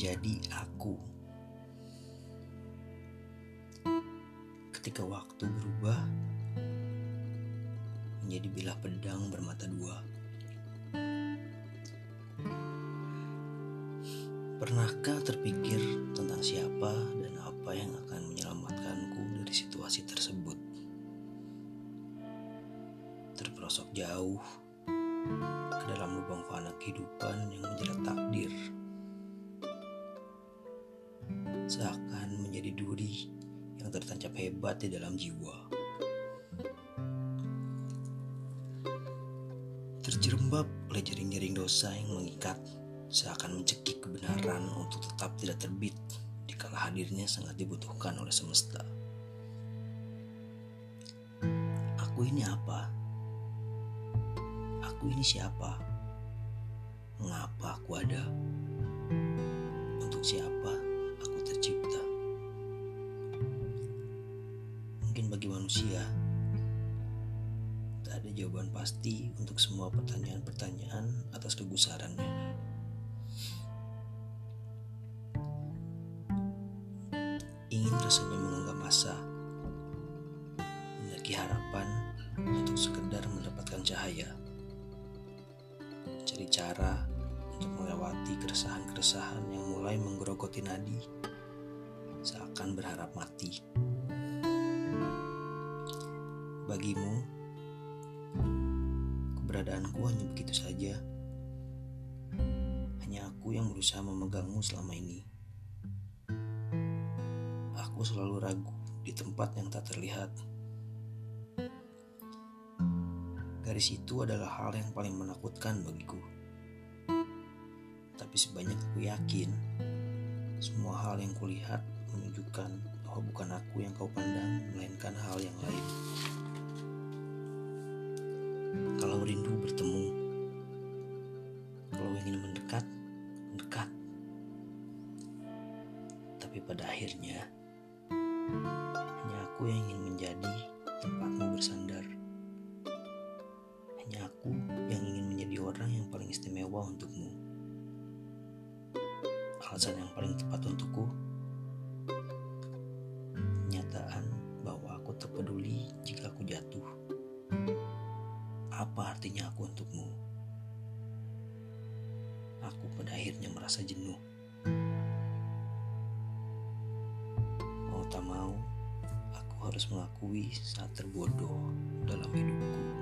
menjadi aku. Ketika waktu berubah menjadi bilah pedang bermata dua. Pernahkah terpikir tentang siapa dan apa yang akan menyelamatkanku dari situasi tersebut? Terperosok jauh ke dalam lubang fana kehidupan yang menjerat duri yang tertancap hebat di dalam jiwa. Terjerembab oleh jaring-jaring dosa yang mengikat seakan mencekik kebenaran untuk tetap tidak terbit dikala hadirnya sangat dibutuhkan oleh semesta. Aku ini apa? Aku ini siapa? Mengapa aku ada? Untuk siapa manusia. Tak ada jawaban pasti untuk semua pertanyaan-pertanyaan atas kegusarannya. ingin rasanya menganggap masa memiliki harapan untuk sekedar mendapatkan cahaya. Cari cara untuk melewati keresahan-keresahan yang mulai menggerogoti nadi seakan berharap mati bagimu keberadaanku hanya begitu saja hanya aku yang berusaha memegangmu selama ini aku selalu ragu di tempat yang tak terlihat. Garis itu adalah hal yang paling menakutkan bagiku. Tapi sebanyak aku yakin, semua hal yang kulihat menunjukkan bahwa bukan aku yang kau pandang, melainkan hal yang lain. Tapi pada akhirnya, hanya aku yang ingin menjadi tempatmu bersandar. Hanya aku yang ingin menjadi orang yang paling istimewa untukmu. Alasan yang paling tepat untukku, kenyataan bahwa aku tak peduli jika aku jatuh. Apa artinya aku untukmu? Aku pada akhirnya merasa jenuh. Tak mau, aku harus mengakui saat terbodoh dalam hidupku.